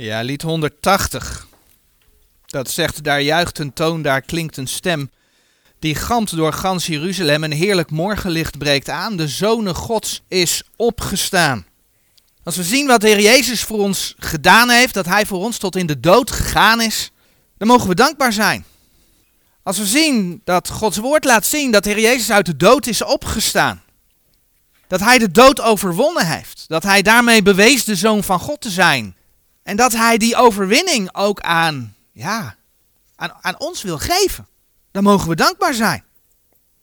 Ja, lied 180. Dat zegt, daar juicht een toon, daar klinkt een stem. Die gamt door gans Jeruzalem, een heerlijk morgenlicht breekt aan. De Zonen Gods is opgestaan. Als we zien wat de Heer Jezus voor ons gedaan heeft, dat Hij voor ons tot in de dood gegaan is, dan mogen we dankbaar zijn. Als we zien dat Gods woord laat zien dat de Heer Jezus uit de dood is opgestaan. Dat Hij de dood overwonnen heeft. Dat Hij daarmee bewees de Zoon van God te zijn. En dat hij die overwinning ook aan, ja, aan, aan ons wil geven. Dan mogen we dankbaar zijn.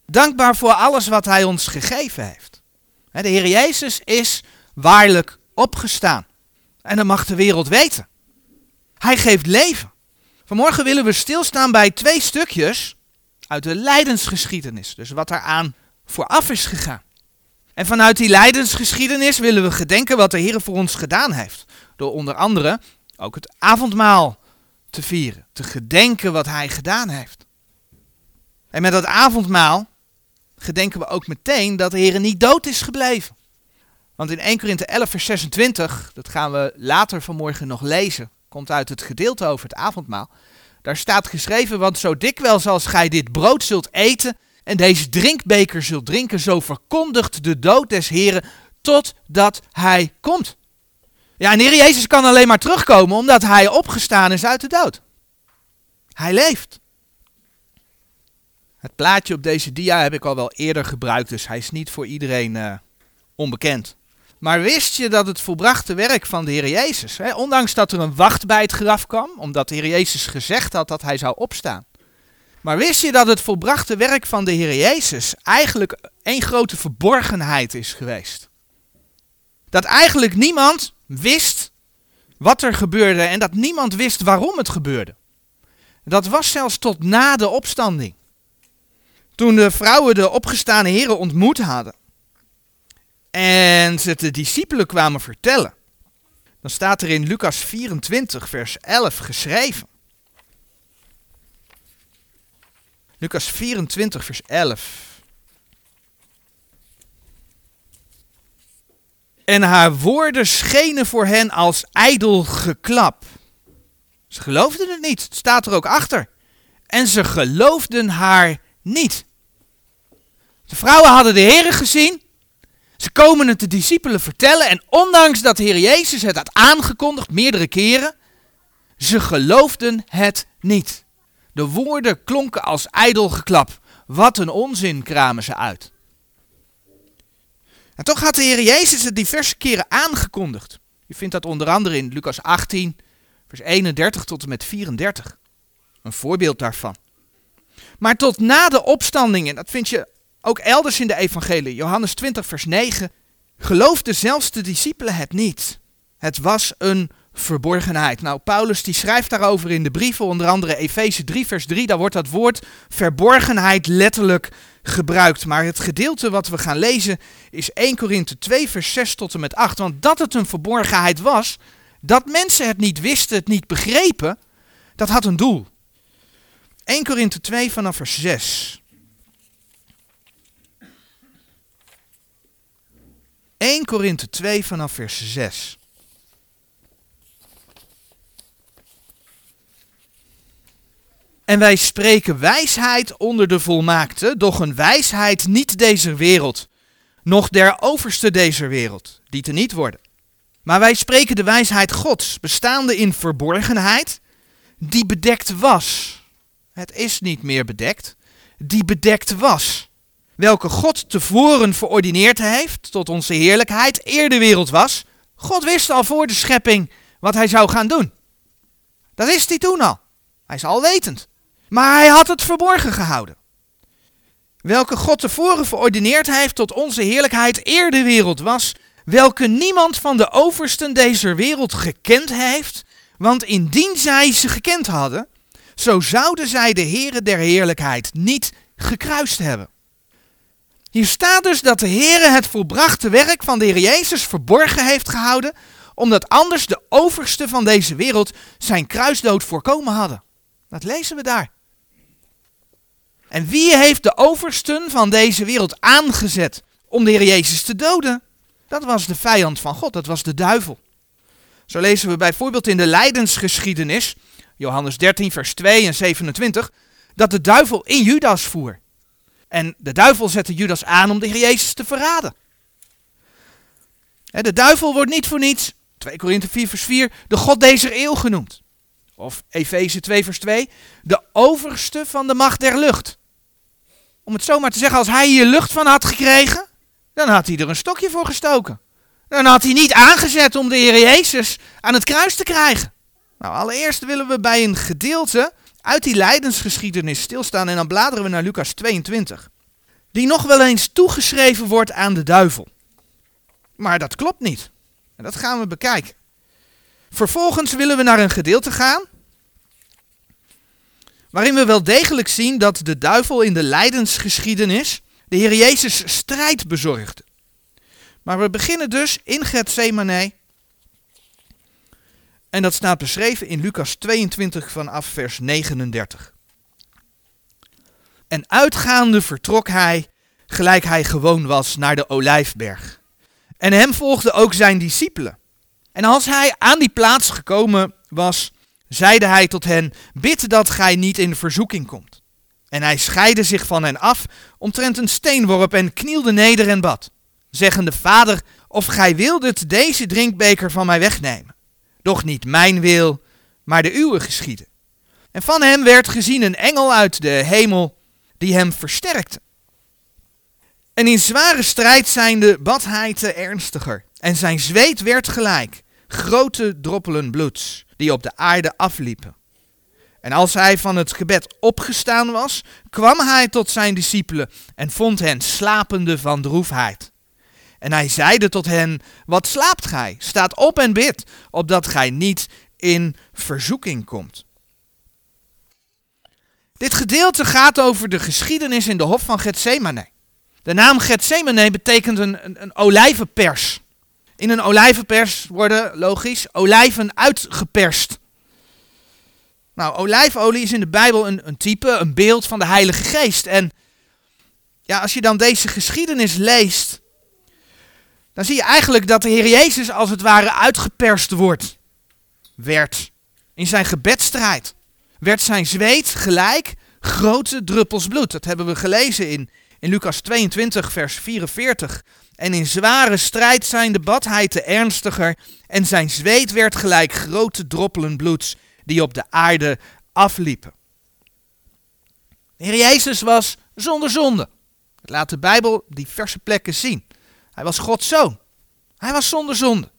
Dankbaar voor alles wat hij ons gegeven heeft. De Heer Jezus is waarlijk opgestaan. En dat mag de wereld weten. Hij geeft leven. Vanmorgen willen we stilstaan bij twee stukjes uit de lijdensgeschiedenis. Dus wat eraan vooraf is gegaan. En vanuit die lijdensgeschiedenis willen we gedenken wat de Heer voor ons gedaan heeft. Door onder andere ook het avondmaal te vieren. Te gedenken wat hij gedaan heeft. En met dat avondmaal gedenken we ook meteen dat de Heer niet dood is gebleven. Want in 1 Korinthe 11 vers 26, dat gaan we later vanmorgen nog lezen, komt uit het gedeelte over het avondmaal. Daar staat geschreven, want zo dikwijls als gij dit brood zult eten en deze drinkbeker zult drinken, zo verkondigt de dood des Heren totdat hij komt. Ja, en Heer Jezus kan alleen maar terugkomen omdat hij opgestaan is uit de dood. Hij leeft. Het plaatje op deze dia heb ik al wel eerder gebruikt, dus hij is niet voor iedereen uh, onbekend. Maar wist je dat het volbrachte werk van de Heer Jezus, hè, ondanks dat er een wacht bij het graf kwam, omdat de Heer Jezus gezegd had dat hij zou opstaan. Maar wist je dat het volbrachte werk van de Heer Jezus eigenlijk één grote verborgenheid is geweest? Dat eigenlijk niemand wist wat er gebeurde en dat niemand wist waarom het gebeurde. Dat was zelfs tot na de opstanding. Toen de vrouwen de opgestane heren ontmoet hadden en ze de discipelen kwamen vertellen, dan staat er in Lucas 24, vers 11 geschreven. Lucas 24, vers 11. En haar woorden schenen voor hen als ijdel geklap. Ze geloofden het niet, het staat er ook achter. En ze geloofden haar niet. De vrouwen hadden de Heer gezien. Ze komen het de discipelen vertellen. En ondanks dat de Heer Jezus het had aangekondigd meerdere keren, ze geloofden het niet. De woorden klonken als ijdel geklap. Wat een onzin kramen ze uit. En toch had de Heer Jezus het diverse keren aangekondigd. U vindt dat onder andere in Lucas 18, vers 31 tot en met 34. Een voorbeeld daarvan. Maar tot na de opstanding, en dat vind je ook elders in de evangelie, Johannes 20, vers 9, geloofden zelfs de discipelen het niet. Het was een verborgenheid. Nou, Paulus die schrijft daarover in de brieven, onder andere Efeze 3, vers 3, daar wordt dat woord verborgenheid letterlijk gebruikt. Maar het gedeelte wat we gaan lezen is 1 Korinthe 2, vers 6 tot en met 8. Want dat het een verborgenheid was, dat mensen het niet wisten, het niet begrepen, dat had een doel. 1 Korinthe 2 vanaf vers 6. 1 Korinthe 2 vanaf vers 6. En wij spreken wijsheid onder de volmaakte, doch een wijsheid niet deze wereld, noch der overste deze wereld, die te niet worden. Maar wij spreken de wijsheid Gods, bestaande in verborgenheid, die bedekt was. Het is niet meer bedekt, die bedekt was. Welke God tevoren verordineerd heeft tot onze heerlijkheid, eer de wereld was. God wist al voor de schepping wat hij zou gaan doen. Dat wist hij toen al. Hij is alwetend. Maar hij had het verborgen gehouden. Welke God tevoren verordineerd heeft tot onze heerlijkheid eer de wereld was, welke niemand van de oversten deze wereld gekend heeft, want indien zij ze gekend hadden, zo zouden zij de Heere der heerlijkheid niet gekruist hebben. Hier staat dus dat de Heere het volbrachte werk van de Heer Jezus verborgen heeft gehouden, omdat anders de oversten van deze wereld zijn kruisdood voorkomen hadden. Dat lezen we daar. En wie heeft de oversten van deze wereld aangezet om de Heer Jezus te doden? Dat was de vijand van God, dat was de duivel. Zo lezen we bijvoorbeeld in de lijdensgeschiedenis, Johannes 13, vers 2 en 27, dat de duivel in Judas voer. En de duivel zette Judas aan om de Heer Jezus te verraden. De duivel wordt niet voor niets, 2 Korinthe 4, vers 4, de God deze eeuw genoemd. Of Efeze 2, vers 2, de overste van de macht der lucht. Om het zomaar te zeggen, als hij hier lucht van had gekregen, dan had hij er een stokje voor gestoken. Dan had hij niet aangezet om de Heer Jezus aan het kruis te krijgen. Nou, allereerst willen we bij een gedeelte uit die lijdensgeschiedenis stilstaan en dan bladeren we naar Lucas 22. Die nog wel eens toegeschreven wordt aan de duivel. Maar dat klopt niet. En dat gaan we bekijken. Vervolgens willen we naar een gedeelte gaan. Waarin we wel degelijk zien dat de duivel in de lijdensgeschiedenis de Heer Jezus strijd bezorgde. Maar we beginnen dus in Gethsemane. En dat staat beschreven in Lucas 22 vanaf vers 39. En uitgaande vertrok hij, gelijk hij gewoon was, naar de Olijfberg. En hem volgden ook zijn discipelen. En als hij aan die plaats gekomen was, zeide hij tot hen: Bid dat gij niet in verzoeking komt. En hij scheidde zich van hen af, omtrent een steenworp en knielde neder en bad, zeggende: Vader, of gij wildet deze drinkbeker van mij wegnemen. Doch niet mijn wil, maar de uwe geschieden. En van hem werd gezien een engel uit de hemel, die hem versterkte. En in zware strijd zijnde bad hij te ernstiger, en zijn zweet werd gelijk, grote droppelen bloeds, die op de aarde afliepen. En als hij van het gebed opgestaan was, kwam hij tot zijn discipelen en vond hen slapende van droefheid. En hij zeide tot hen, wat slaapt gij? Staat op en bid, opdat gij niet in verzoeking komt. Dit gedeelte gaat over de geschiedenis in de hof van Gethsemane. De naam Gethsemane betekent een, een, een olijvenpers. In een olijvenpers worden, logisch, olijven uitgeperst. Nou, olijfolie is in de Bijbel een, een type, een beeld van de Heilige Geest. En ja, als je dan deze geschiedenis leest, dan zie je eigenlijk dat de Heer Jezus als het ware uitgeperst wordt. Werd. In zijn gebedstrijd. Werd zijn zweet gelijk grote druppels bloed. Dat hebben we gelezen in, in Lucas 22, vers 44. En in zware strijd zijn de bad hij te ernstiger. En zijn zweet werd gelijk grote droppelen bloeds die op de aarde afliepen. De Heer Jezus was zonder zonde. Dat laat de Bijbel diverse plekken zien. Hij was Gods zoon. Hij was zonder zonde.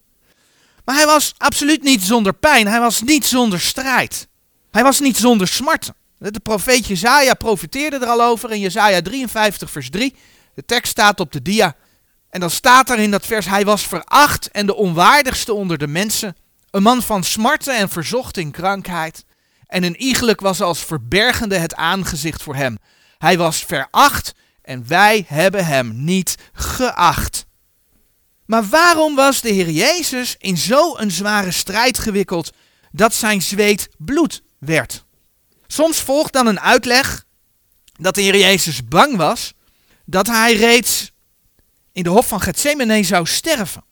Maar hij was absoluut niet zonder pijn. Hij was niet zonder strijd. Hij was niet zonder smarten. De profeet Jezaja profeteerde er al over in Jezaja 53 vers 3. De tekst staat op de dia. En dan staat er in dat vers, hij was veracht en de onwaardigste onder de mensen. Een man van smarten en verzocht in krankheid. En een iegelijk was als verbergende het aangezicht voor hem. Hij was veracht en wij hebben hem niet geacht. Maar waarom was de Heer Jezus in zo'n zware strijd gewikkeld dat zijn zweet bloed werd? Soms volgt dan een uitleg dat de Heer Jezus bang was dat hij reeds in de hof van Gethsemane zou sterven.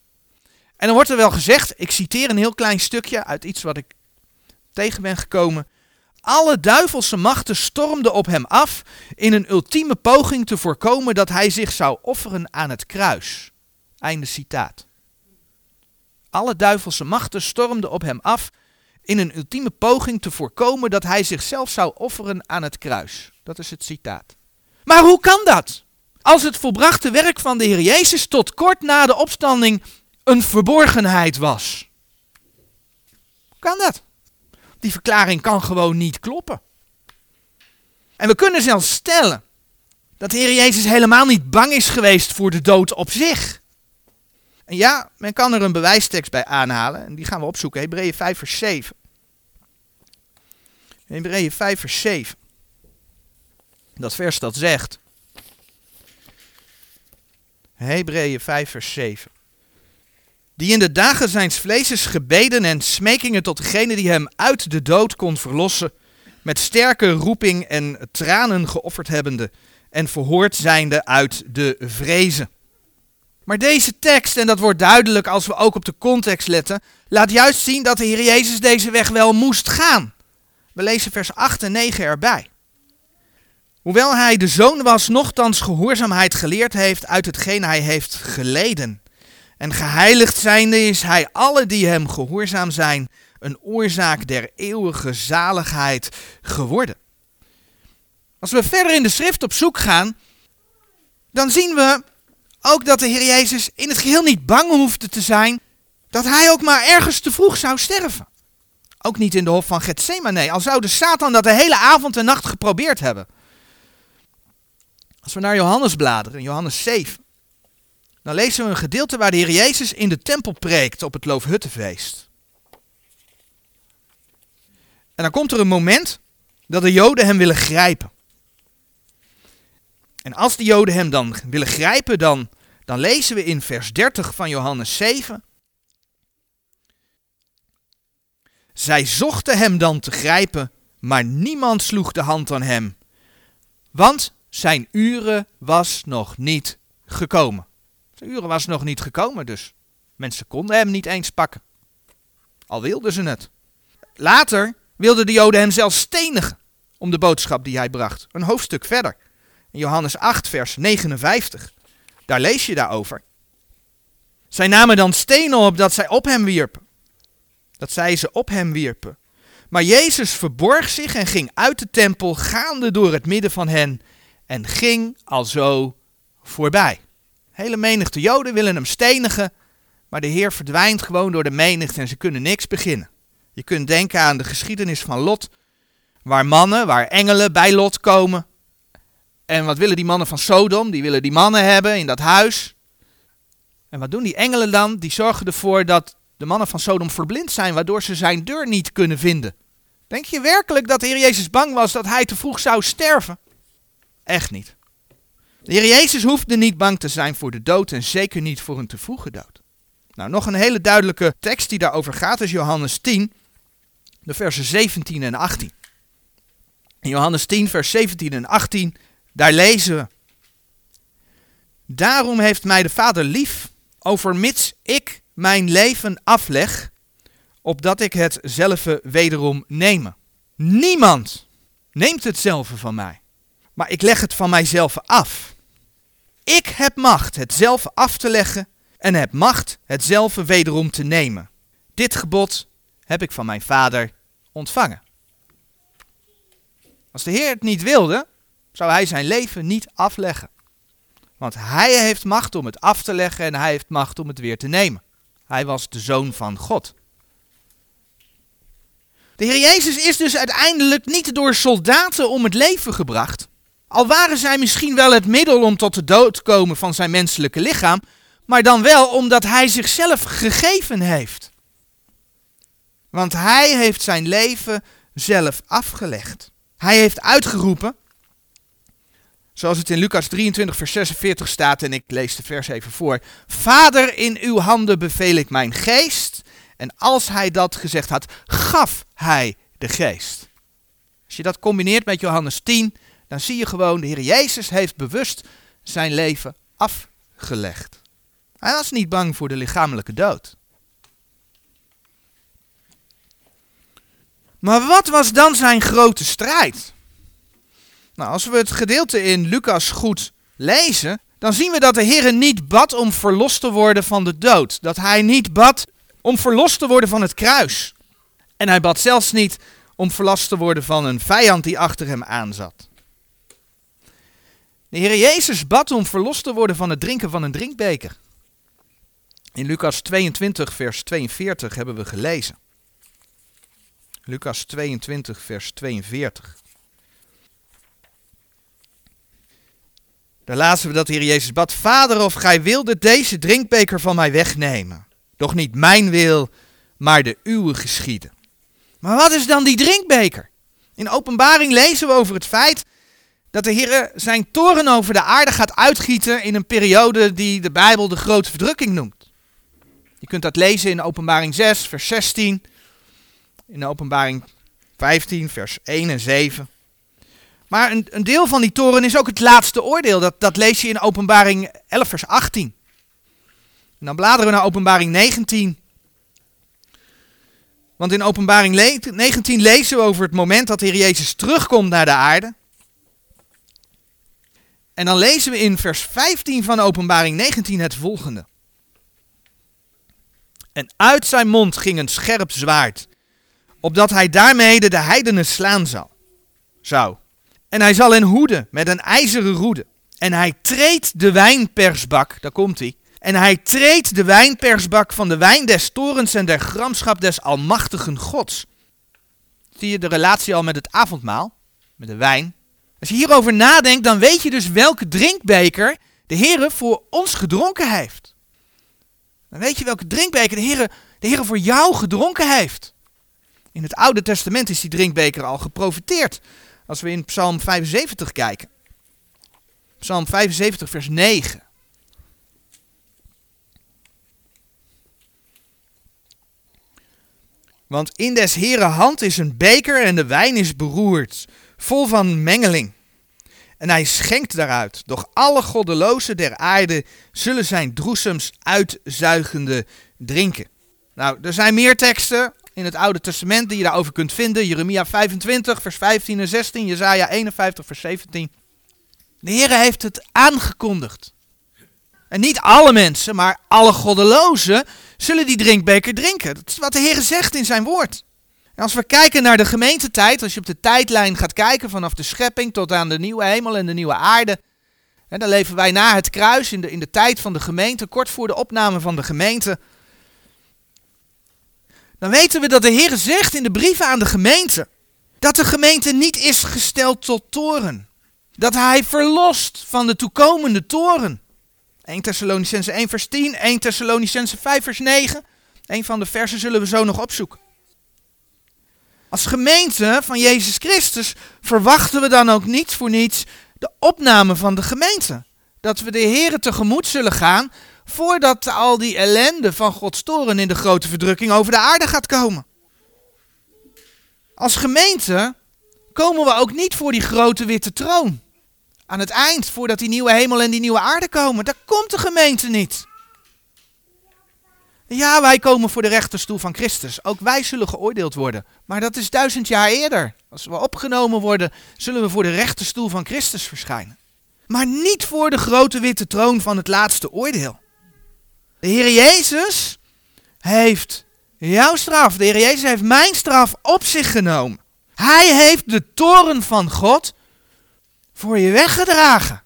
En dan wordt er wel gezegd, ik citeer een heel klein stukje uit iets wat ik tegen ben gekomen. Alle duivelse machten stormden op hem af in een ultieme poging te voorkomen dat hij zich zou offeren aan het kruis. Einde citaat. Alle duivelse machten stormden op hem af in een ultieme poging te voorkomen dat hij zichzelf zou offeren aan het kruis. Dat is het citaat. Maar hoe kan dat? Als het volbrachte werk van de Heer Jezus tot kort na de opstanding een verborgenheid was. Kan dat? Die verklaring kan gewoon niet kloppen. En we kunnen zelfs stellen dat de Heer Jezus helemaal niet bang is geweest voor de dood op zich. En ja, men kan er een bewijstekst bij aanhalen. En die gaan we opzoeken. Hebreeën 5 vers 7. Hebreeën 5 vers 7. Dat vers dat zegt. Hebreeën 5 vers 7. Die in de dagen zijns vleeses gebeden en smekingen tot degene die hem uit de dood kon verlossen, met sterke roeping en tranen geofferd hebbende en verhoord zijnde uit de vrezen. Maar deze tekst, en dat wordt duidelijk als we ook op de context letten, laat juist zien dat de Heer Jezus deze weg wel moest gaan. We lezen vers 8 en 9 erbij. Hoewel hij de zoon was, nochtans gehoorzaamheid geleerd heeft uit hetgeen hij heeft geleden. En geheiligd zijnde is hij alle die hem gehoorzaam zijn, een oorzaak der eeuwige zaligheid geworden. Als we verder in de schrift op zoek gaan, dan zien we ook dat de Heer Jezus in het geheel niet bang hoefde te zijn dat hij ook maar ergens te vroeg zou sterven. Ook niet in de hof van Gethsemane, al zou de Satan dat de hele avond en nacht geprobeerd hebben. Als we naar Johannes bladeren, Johannes 7, dan lezen we een gedeelte waar de Heer Jezus in de tempel preekt op het Loofhuttenfeest. En dan komt er een moment dat de Joden hem willen grijpen. En als de Joden hem dan willen grijpen, dan, dan lezen we in vers 30 van Johannes 7. Zij zochten hem dan te grijpen, maar niemand sloeg de hand aan hem, want zijn uren was nog niet gekomen. Zijn uren was nog niet gekomen, dus mensen konden hem niet eens pakken. Al wilden ze het. Later wilden de Joden hem zelfs stenigen om de boodschap die hij bracht. Een hoofdstuk verder. In Johannes 8, vers 59. Daar lees je daarover. Zij namen dan stenen op dat zij op hem wierpen. Dat zij ze op hem wierpen. Maar Jezus verborg zich en ging uit de tempel, gaande door het midden van hen, en ging alzo voorbij. Hele menigte Joden willen hem stenigen, maar de Heer verdwijnt gewoon door de menigte en ze kunnen niks beginnen. Je kunt denken aan de geschiedenis van Lot, waar mannen, waar engelen bij Lot komen. En wat willen die mannen van Sodom? Die willen die mannen hebben in dat huis. En wat doen die engelen dan? Die zorgen ervoor dat de mannen van Sodom verblind zijn, waardoor ze zijn deur niet kunnen vinden. Denk je werkelijk dat de Heer Jezus bang was dat hij te vroeg zou sterven? Echt niet. De Heer Jezus hoefde niet bang te zijn voor de dood en zeker niet voor een te vroege dood. Nou, nog een hele duidelijke tekst die daarover gaat is Johannes 10, de versen 17 en 18. In Johannes 10, vers 17 en 18, daar lezen we. Daarom heeft mij de Vader lief, overmits ik mijn leven afleg, opdat ik het zelf wederom nemen. Niemand neemt het zelf van mij, maar ik leg het van mijzelf af. Ik heb macht het zelf af te leggen en heb macht het zelf wederom te nemen. Dit gebod heb ik van mijn vader ontvangen. Als de Heer het niet wilde, zou hij zijn leven niet afleggen. Want hij heeft macht om het af te leggen en hij heeft macht om het weer te nemen. Hij was de zoon van God. De Heer Jezus is dus uiteindelijk niet door soldaten om het leven gebracht, al waren zij misschien wel het middel om tot de dood te komen van zijn menselijke lichaam, maar dan wel omdat hij zichzelf gegeven heeft. Want hij heeft zijn leven zelf afgelegd. Hij heeft uitgeroepen, zoals het in Lucas 23, vers 46 staat, en ik lees de vers even voor. Vader, in uw handen beveel ik mijn geest. En als hij dat gezegd had, gaf hij de geest. Als je dat combineert met Johannes 10, dan zie je gewoon, de Heer Jezus heeft bewust zijn leven afgelegd. Hij was niet bang voor de lichamelijke dood. Maar wat was dan zijn grote strijd? Nou, als we het gedeelte in Lucas goed lezen, dan zien we dat de Heer niet bad om verlost te worden van de dood. Dat hij niet bad om verlost te worden van het kruis. En hij bad zelfs niet om verlost te worden van een vijand die achter hem aanzat. De Heer Jezus bad om verlost te worden van het drinken van een drinkbeker. In Lucas 22, vers 42 hebben we gelezen. Lucas 22, vers 42. Daar lazen we dat de Heer Jezus bad: Vader, of gij wilde deze drinkbeker van mij wegnemen. Doch niet mijn wil, maar de uwe geschieden. Maar wat is dan die drinkbeker? In openbaring lezen we over het feit dat de Heer zijn toren over de aarde gaat uitgieten in een periode die de Bijbel de grote verdrukking noemt. Je kunt dat lezen in Openbaring 6, vers 16, in Openbaring 15, vers 1 en 7. Maar een, een, deel van die toren is ook het laatste oordeel. Dat, dat lees je in Openbaring 11, vers 18. En dan bladeren we naar Openbaring 19. Want in Openbaring 19 lezen we over het moment dat de Heer Jezus terugkomt naar de aarde. En dan lezen we in vers 15 van Openbaring 19 het volgende. En uit zijn mond ging een scherp zwaard, opdat hij daarmee de heidenen slaan zou. zou. En hij zal hen hoeden met een ijzeren roede. En hij treedt de wijnpersbak, daar komt hij. En hij treedt de wijnpersbak van de wijn des torens en der gramschap des almachtigen gods. Zie je de relatie al met het avondmaal, met de wijn. Als je hierover nadenkt, dan weet je dus welke drinkbeker de Heer voor ons gedronken heeft. Dan weet je welke drinkbeker de Heer, de voor jou gedronken heeft. In het Oude Testament is die drinkbeker al geprofiteerd. Als we in Psalm 75 kijken. Psalm 75, vers 9. Want in des Heren hand is een beker en de wijn is beroerd, vol van mengeling. En hij schenkt daaruit, doch alle goddelozen der aarde zullen zijn droesems uitzuigende drinken. Nou, er zijn meer teksten in het Oude Testament die je daarover kunt vinden. Jeremia 25, vers 15 en 16, Jezaja 51, vers 17. De Heer heeft het aangekondigd. En niet alle mensen, maar alle goddelozen zullen die drinkbeker drinken. Dat is wat de Heer zegt in zijn woord. En als we kijken naar de gemeentetijd, als je op de tijdlijn gaat kijken vanaf de schepping tot aan de nieuwe hemel en de nieuwe aarde. Dan leven wij na het kruis in de, in de tijd van de gemeente, kort voor de opname van de gemeente. Dan weten we dat de Heer zegt in de brieven aan de gemeente dat de gemeente niet is gesteld tot toren. Dat hij verlost van de toekomende toren. 1 Thessalonicense 1 vers 10, 1 Thessalonicense 5 vers 9. Een van de versen zullen we zo nog opzoeken. Als gemeente van Jezus Christus verwachten we dan ook niet voor niets de opname van de gemeente. Dat we de Heeren tegemoet zullen gaan voordat al die ellende van Gods toren in de grote verdrukking over de aarde gaat komen. Als gemeente komen we ook niet voor die grote witte troon. Aan het eind, voordat die nieuwe hemel en die nieuwe aarde komen, daar komt de gemeente niet. Ja, wij komen voor de rechterstoel van Christus. Ook wij zullen geoordeeld worden. Maar dat is duizend jaar eerder. Als we opgenomen worden, zullen we voor de rechterstoel van Christus verschijnen. Maar niet voor de grote witte troon van het laatste oordeel. De Heer Jezus heeft jouw straf, de Heer Jezus heeft mijn straf op zich genomen. Hij heeft de toren van God voor je weggedragen.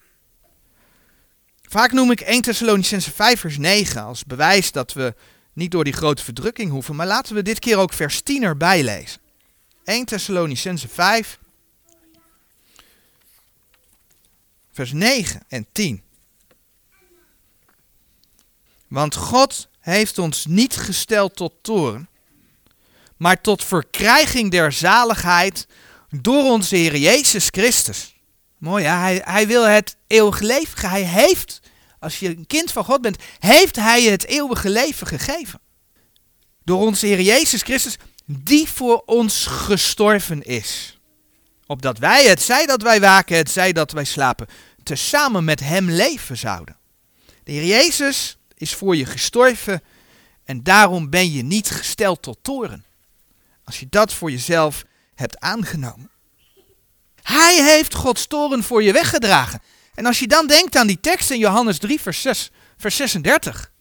Vaak noem ik 1 Thessalonicense 5 vers 9 als bewijs dat we niet door die grote verdrukking hoeven, maar laten we dit keer ook vers 10 erbij lezen. 1 Thessalonicense 5 vers 9 en 10. Want God heeft ons niet gesteld tot toren, maar tot verkrijging der zaligheid door onze Heer Jezus Christus Mooi, hij, hij wil het eeuwige leven. Hij heeft, als je een kind van God bent, heeft hij het eeuwige leven gegeven. Door onze Heer Jezus Christus, die voor ons gestorven is. Opdat wij, het zij dat wij waken, het zij dat wij slapen, tezamen met hem leven zouden. De Heer Jezus is voor je gestorven en daarom ben je niet gesteld tot toren. Als je dat voor jezelf hebt aangenomen. Hij heeft Gods toren voor je weggedragen. En als je dan denkt aan die tekst in Johannes 3, vers, 6, vers 36.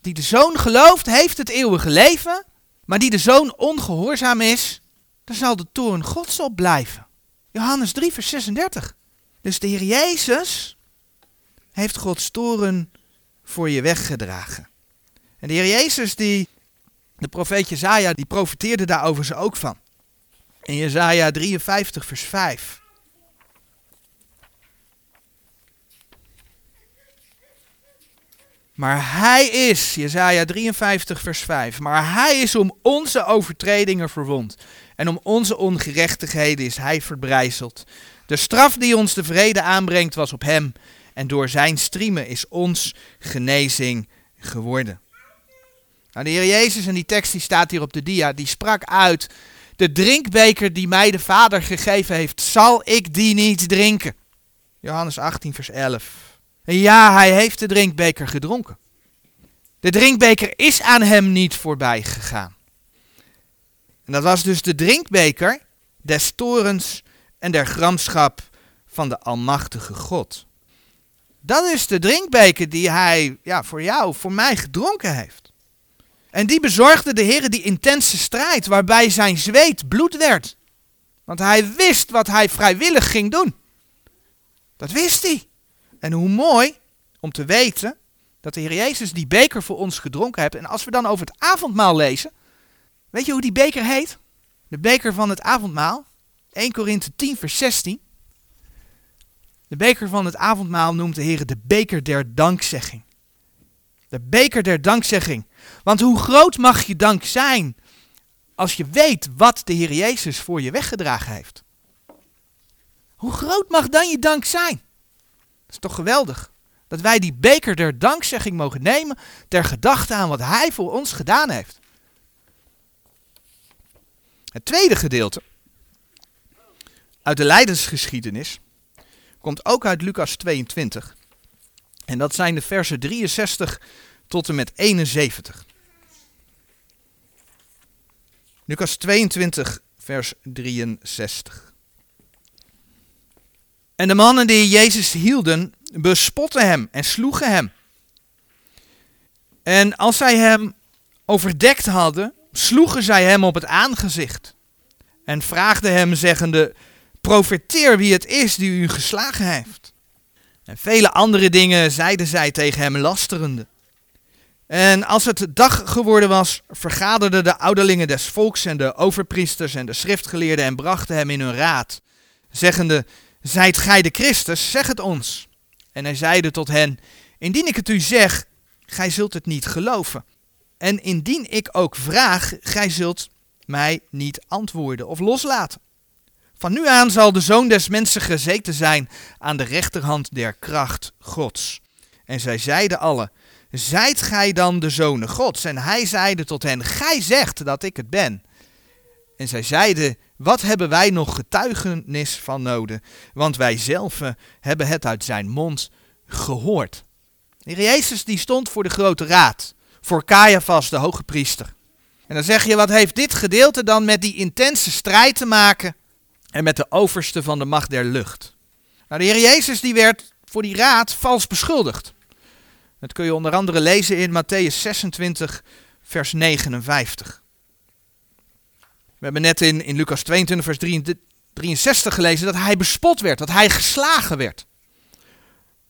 Die de zoon gelooft, heeft het eeuwige leven. Maar die de zoon ongehoorzaam is, dan zal de toren Gods op blijven. Johannes 3, vers 36. Dus de Heer Jezus heeft Gods toren voor je weggedragen. En de Heer Jezus, die, de profeet Jezaja, die profeteerde daarover ze ook van. In Jezaja 53 vers 5. Maar hij is, Jezaja 53 vers 5, maar hij is om onze overtredingen verwond. En om onze ongerechtigheden is hij verbrijzeld. De straf die ons de vrede aanbrengt was op hem. En door zijn striemen is ons genezing geworden. Nou, de Heer Jezus, en die tekst die staat hier op de dia, die sprak uit de drinkbeker die mij de Vader gegeven heeft, zal ik die niet drinken? Johannes 18, vers 11. En ja, hij heeft de drinkbeker gedronken. De drinkbeker is aan hem niet voorbij gegaan. En dat was dus de drinkbeker des torens en der gramschap van de Almachtige God. Dat is de drinkbeker die hij ja, voor jou, voor mij gedronken heeft. En die bezorgde de Heer die intense strijd waarbij zijn zweet bloed werd. Want hij wist wat hij vrijwillig ging doen. Dat wist hij. En hoe mooi om te weten dat de Heer Jezus die beker voor ons gedronken heeft. En als we dan over het avondmaal lezen, weet je hoe die beker heet? De beker van het avondmaal. 1 Korinthe 10 vers 16. De beker van het avondmaal noemt de Heer de beker der dankzegging. De beker der dankzegging. Want hoe groot mag je dank zijn als je weet wat de Heer Jezus voor je weggedragen heeft? Hoe groot mag dan je dank zijn? Dat is toch geweldig? Dat wij die beker der dankzegging mogen nemen ter gedachte aan wat Hij voor ons gedaan heeft. Het tweede gedeelte uit de lijdensgeschiedenis komt ook uit Lucas 22. En dat zijn de versen 63 tot en met 71. Lucas 22, vers 63. En de mannen die Jezus hielden, bespotten hem en sloegen hem. En als zij hem overdekt hadden, sloegen zij hem op het aangezicht. En vraagden hem, zeggende: Profeteer wie het is die u geslagen heeft. En vele andere dingen zeiden zij tegen hem lasterende. En als het dag geworden was, vergaderden de ouderlingen des volks en de overpriesters en de schriftgeleerden en brachten hem in hun raad, zeggende, Zijt gij de Christus, zeg het ons. En hij zeide tot hen, Indien ik het u zeg, gij zult het niet geloven. En indien ik ook vraag, gij zult mij niet antwoorden of loslaten. Van nu aan zal de zoon des mensen gezeten zijn aan de rechterhand der kracht Gods. En zij zeiden alle, zijt gij dan de zonen Gods? En hij zeide tot hen, gij zegt dat ik het ben. En zij zeiden, wat hebben wij nog getuigenis van nodig? Want wij zelf hebben het uit zijn mond gehoord. De Heer Jezus die stond voor de grote raad, voor Caiaphas, de hoge priester. En dan zeg je, wat heeft dit gedeelte dan met die intense strijd te maken en met de overste van de macht der lucht? Nou, de Heer Jezus die werd voor die raad vals beschuldigd. Dat kun je onder andere lezen in Matthäus 26, vers 59. We hebben net in, in Lucas 22, vers 63 gelezen dat hij bespot werd, dat hij geslagen werd.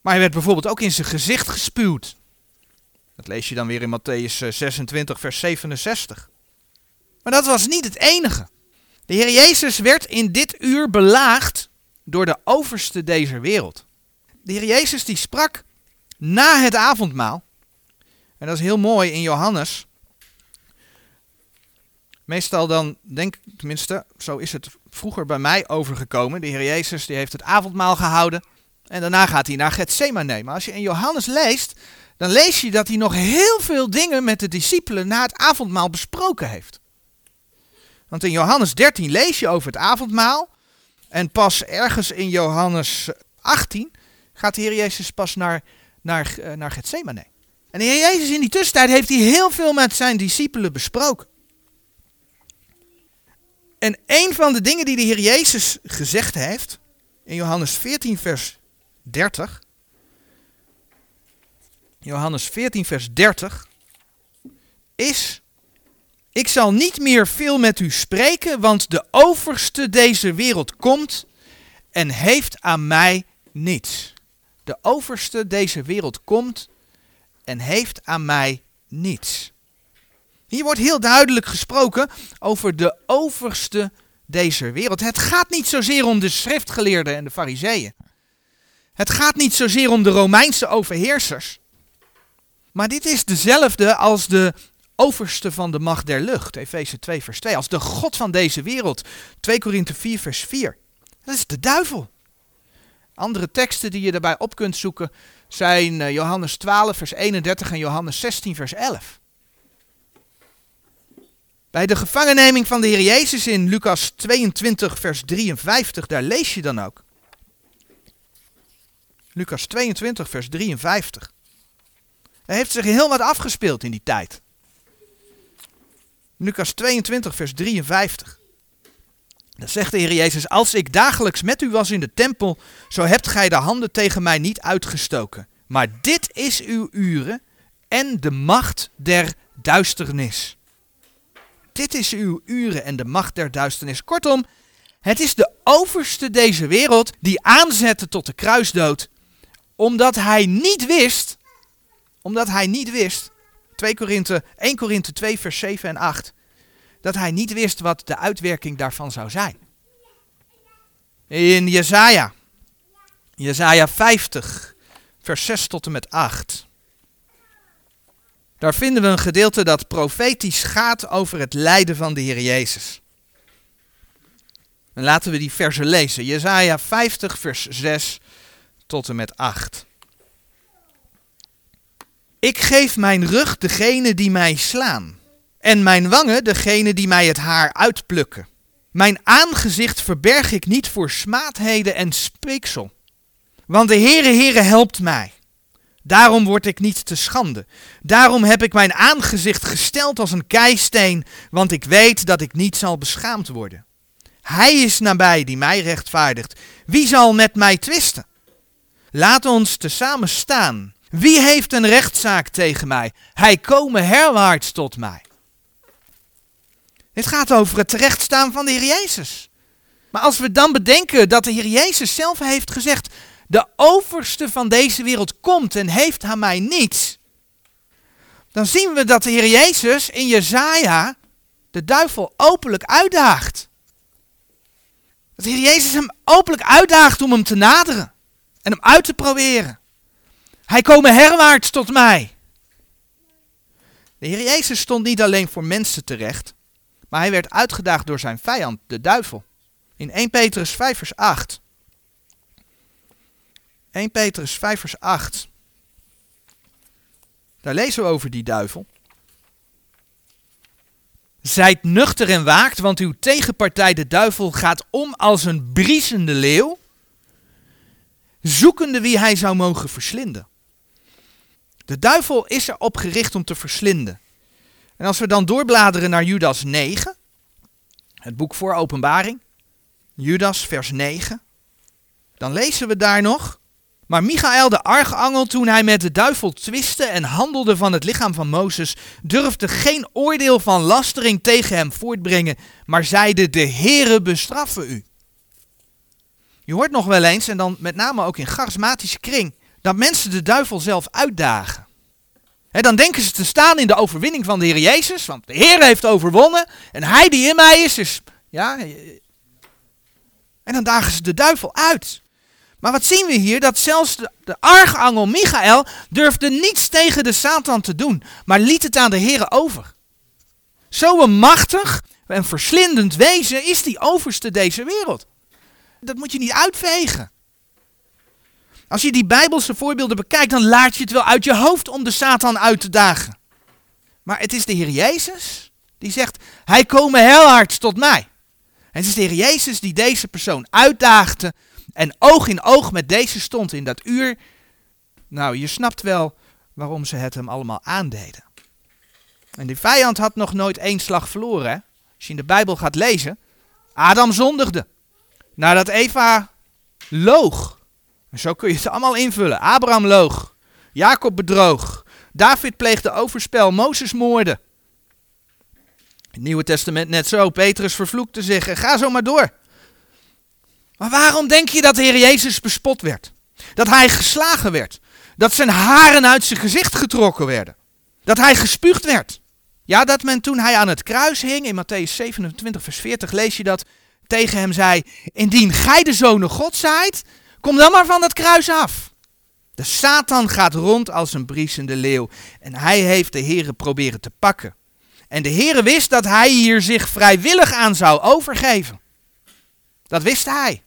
Maar hij werd bijvoorbeeld ook in zijn gezicht gespuwd. Dat lees je dan weer in Matthäus 26, vers 67. Maar dat was niet het enige. De Heer Jezus werd in dit uur belaagd door de overste deze wereld. De Heer Jezus die sprak na het avondmaal. En dat is heel mooi in Johannes. Meestal dan denk ik, tenminste, zo is het vroeger bij mij overgekomen. De Heer Jezus die heeft het avondmaal gehouden. En daarna gaat hij naar Gethsemane. Maar als je in Johannes leest, dan lees je dat hij nog heel veel dingen met de discipelen na het avondmaal besproken heeft. Want in Johannes 13 lees je over het avondmaal. En pas ergens in Johannes 18 gaat de Heer Jezus pas naar, naar, uh, naar Gethsemane. En de Heer Jezus in die tussentijd heeft hij heel veel met zijn discipelen besproken. En een van de dingen die de Heer Jezus gezegd heeft, in Johannes 14 vers 30. Johannes 14 vers 30 is ik zal niet meer veel met u spreken, want de overste deze wereld komt en heeft aan mij niets. De overste deze wereld komt en heeft aan mij niets. Hier wordt heel duidelijk gesproken over de overste deze wereld. Het gaat niet zozeer om de schriftgeleerden en de fariseeën. Het gaat niet zozeer om de Romeinse overheersers. Maar dit is dezelfde als de overste van de macht der lucht, Efeze 2 vers 2, als de God van deze wereld, 2 Korinthe 4 vers 4. Dat is de duivel. Andere teksten die je daarbij op kunt zoeken zijn eh, Johannes 12 vers 31 en Johannes 16 vers 11. Bij de gevangenneming van de Heer Jezus in Lucas 22 vers 53, daar lees je dan ook. Lucas 22 vers 53. Er heeft zich heel wat afgespeeld in die tijd. Lucas 22, vers 53. Dan zegt de Heer Jezus, als ik dagelijks met u was in de tempel, zo hebt gij de handen tegen mij niet uitgestoken. Maar dit is uw uren en de macht der duisternis. Dit is uw uren en de macht der duisternis. Kortom, het is de overste deze wereld die aanzette tot de kruisdood, omdat hij niet wist, omdat hij niet wist, 2 Korinthe, 1 Korinthe 2 vers 7 en 8, dat hij niet wist wat de uitwerking daarvan zou zijn. In Jesaja, Jesaja 50, vers 6 tot en met 8. Daar vinden we een gedeelte dat profetisch gaat over het lijden van de Heer Jezus. En laten we die versen lezen. Jesaja 50, vers 6 tot en met 8. Ik geef mijn rug degene die mij slaan, en mijn wangen degene die mij het haar uitplukken. Mijn aangezicht verberg ik niet voor smaadheden en speeksel. Want de Heere Heere helpt mij. Daarom word ik niet te schande. Daarom heb ik mijn aangezicht gesteld als een keisteen, want ik weet dat ik niet zal beschaamd worden. Hij is nabij die mij rechtvaardigt. Wie zal met mij twisten? Laat ons tezamen staan. Wie heeft een rechtszaak tegen mij? Hij komen herwaarts tot mij. Dit gaat over het terechtstaan van de Heer Jezus. Maar als we dan bedenken dat de Heer Jezus zelf heeft gezegd: De overste van deze wereld komt en heeft aan mij niets. Dan zien we dat de Heer Jezus in Jezaja de duivel openlijk uitdaagt. Dat de Heer Jezus hem openlijk uitdaagt om hem te naderen en hem uit te proberen. Hij komen herwaarts tot mij. De Heer Jezus stond niet alleen voor mensen terecht, maar hij werd uitgedaagd door zijn vijand, de duivel. In 1 Petrus 5 vers 8. 1 Petrus 5 vers 8. Daar lezen we over die duivel. Zijt nuchter en waakt, want uw tegenpartij de duivel gaat om als een briesende leeuw, zoekende wie hij zou mogen verslinden. De duivel is erop gericht om te verslinden. En als we dan doorbladeren naar Judas 9, het boek voor openbaring, Judas vers 9, dan lezen we daar nog. Maar Michael de archangel, toen hij met de duivel twiste en handelde van het lichaam van Mozes, durfde geen oordeel van lastering tegen hem voortbrengen, maar zeide, de Heere bestraffen u. Je hoort nog wel eens, en dan met name ook in charismatische kring, dat mensen de duivel zelf uitdagen. Dan denken ze te staan in de overwinning van de Heer Jezus, want de Heer heeft overwonnen en hij die in mij is, is. Ja, en dan dagen ze de duivel uit. Maar wat zien we hier? Dat zelfs de, de archangel Michael durfde niets tegen de Satan te doen, maar liet het aan de Heer over. Zo'n machtig en verslindend wezen is die overste deze wereld. Dat moet je niet uitvegen. Als je die Bijbelse voorbeelden bekijkt, dan laat je het wel uit je hoofd om de Satan uit te dagen. Maar het is de Heer Jezus die zegt: Hij komen heel tot mij. En het is de Heer Jezus die deze persoon uitdaagde en oog in oog met deze stond in dat uur. Nou, je snapt wel waarom ze het hem allemaal aandeden. En die vijand had nog nooit één slag verloren. Hè? Als je in de Bijbel gaat lezen, Adam zondigde. Nadat Eva loog. Zo kun je het allemaal invullen. Abraham loog. Jacob bedroog. David pleegde overspel. Mozes moorde. Het Nieuwe Testament net zo. Petrus vervloekte zich. En ga zo maar door. Maar waarom denk je dat de Heer Jezus bespot werd? Dat hij geslagen werd? Dat zijn haren uit zijn gezicht getrokken werden? Dat hij gespuugd werd? Ja, dat men toen hij aan het kruis hing, in Matthäus 27, vers 40 lees je dat, tegen hem zei, indien gij de zonen God zijt, kom dan maar van dat kruis af. De Satan gaat rond als een briesende leeuw en hij heeft de Heere proberen te pakken. En de Heere wist dat hij hier zich vrijwillig aan zou overgeven. Dat wist hij.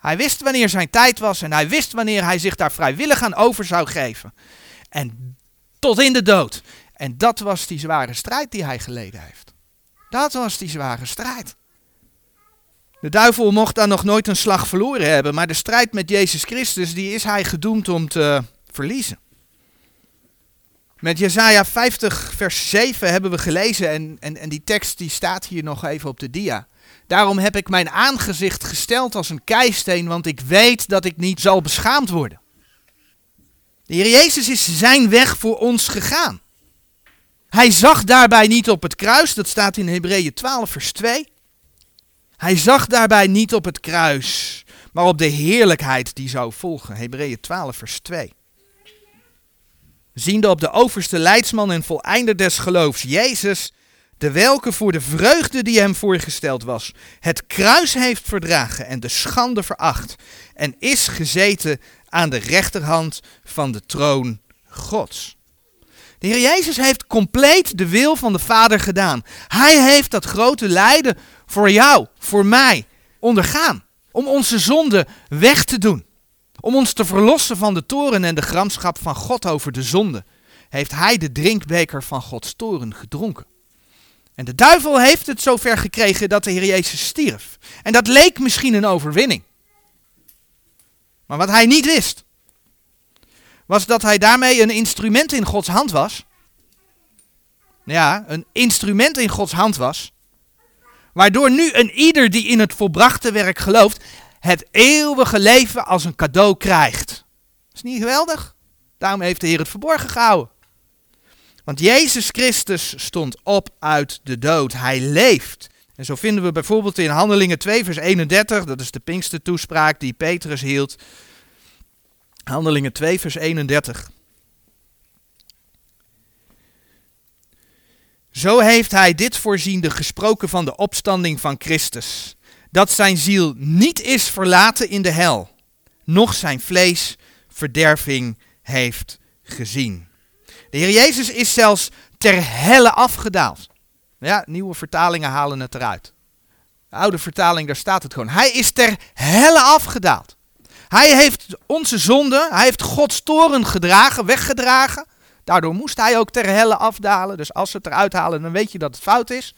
Hij wist wanneer zijn tijd was en hij wist wanneer hij zich daar vrijwillig aan over zou geven. En tot in de dood. En dat was die zware strijd die hij geleden heeft. Dat was die zware strijd. De duivel mocht dan nog nooit een slag verloren hebben, maar de strijd met Jezus Christus, die is hij gedoemd om te verliezen. Met Jesaja 50, vers 7 hebben we gelezen en, en, en die tekst die staat hier nog even op de dia. Daarom heb ik mijn aangezicht gesteld als een keisteen, want ik weet dat ik niet zal beschaamd worden. De Heer Jezus is zijn weg voor ons gegaan. Hij zag daarbij niet op het kruis, dat staat in Hebreeën 12, vers 2. Hij zag daarbij niet op het kruis, maar op de heerlijkheid die zou volgen. Hebreeën 12, vers 2. Ziende op de overste leidsman en voleinder des geloofs, Jezus, de welke voor de vreugde die hem voorgesteld was, het kruis heeft verdragen en de schande veracht, en is gezeten aan de rechterhand van de troon Gods. De Heer Jezus heeft compleet de wil van de Vader gedaan. Hij heeft dat grote lijden voor jou, voor mij, ondergaan. Om onze zonde weg te doen. Om ons te verlossen van de toren en de gramschap van God over de zonde. Heeft hij de drinkbeker van Gods toren gedronken. En de duivel heeft het zover gekregen dat de Heer Jezus stierf. En dat leek misschien een overwinning. Maar wat hij niet wist, was dat hij daarmee een instrument in Gods hand was. Ja, een instrument in Gods hand was. Waardoor nu een ieder die in het volbrachte werk gelooft, het eeuwige leven als een cadeau krijgt. Is niet geweldig? Daarom heeft de Heer het verborgen gehouden. Want Jezus Christus stond op uit de dood. Hij leeft. En zo vinden we bijvoorbeeld in Handelingen 2, vers 31, dat is de Pinkster toespraak die Petrus hield. Handelingen 2, vers 31. Zo heeft hij dit voorziende gesproken van de opstanding van Christus, dat zijn ziel niet is verlaten in de hel, noch zijn vlees verderving heeft gezien. De Heer Jezus is zelfs ter helle afgedaald. Ja, nieuwe vertalingen halen het eruit. De oude vertaling, daar staat het gewoon. Hij is ter helle afgedaald. Hij heeft onze zonde, hij heeft Gods toren gedragen, weggedragen. Daardoor moest hij ook ter helle afdalen. Dus als ze het eruit halen, dan weet je dat het fout is.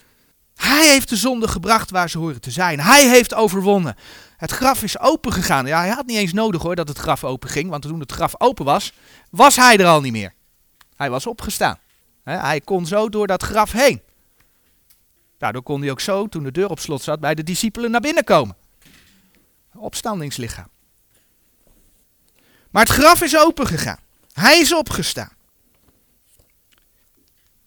Hij heeft de zonde gebracht waar ze horen te zijn. Hij heeft overwonnen. Het graf is open gegaan. Ja, hij had niet eens nodig hoor dat het graf open ging. Want toen het graf open was, was hij er al niet meer. Hij was opgestaan. Hij kon zo door dat graf heen. Daardoor kon hij ook zo, toen de deur op slot zat, bij de discipelen naar binnen komen. Opstandingslichaam. Maar het graf is open gegaan. Hij is opgestaan.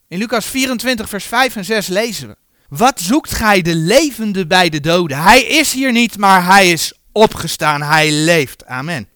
In Lucas 24, vers 5 en 6 lezen we. Wat zoekt gij de levende bij de doden? Hij is hier niet, maar hij is opgestaan. Hij leeft. Amen.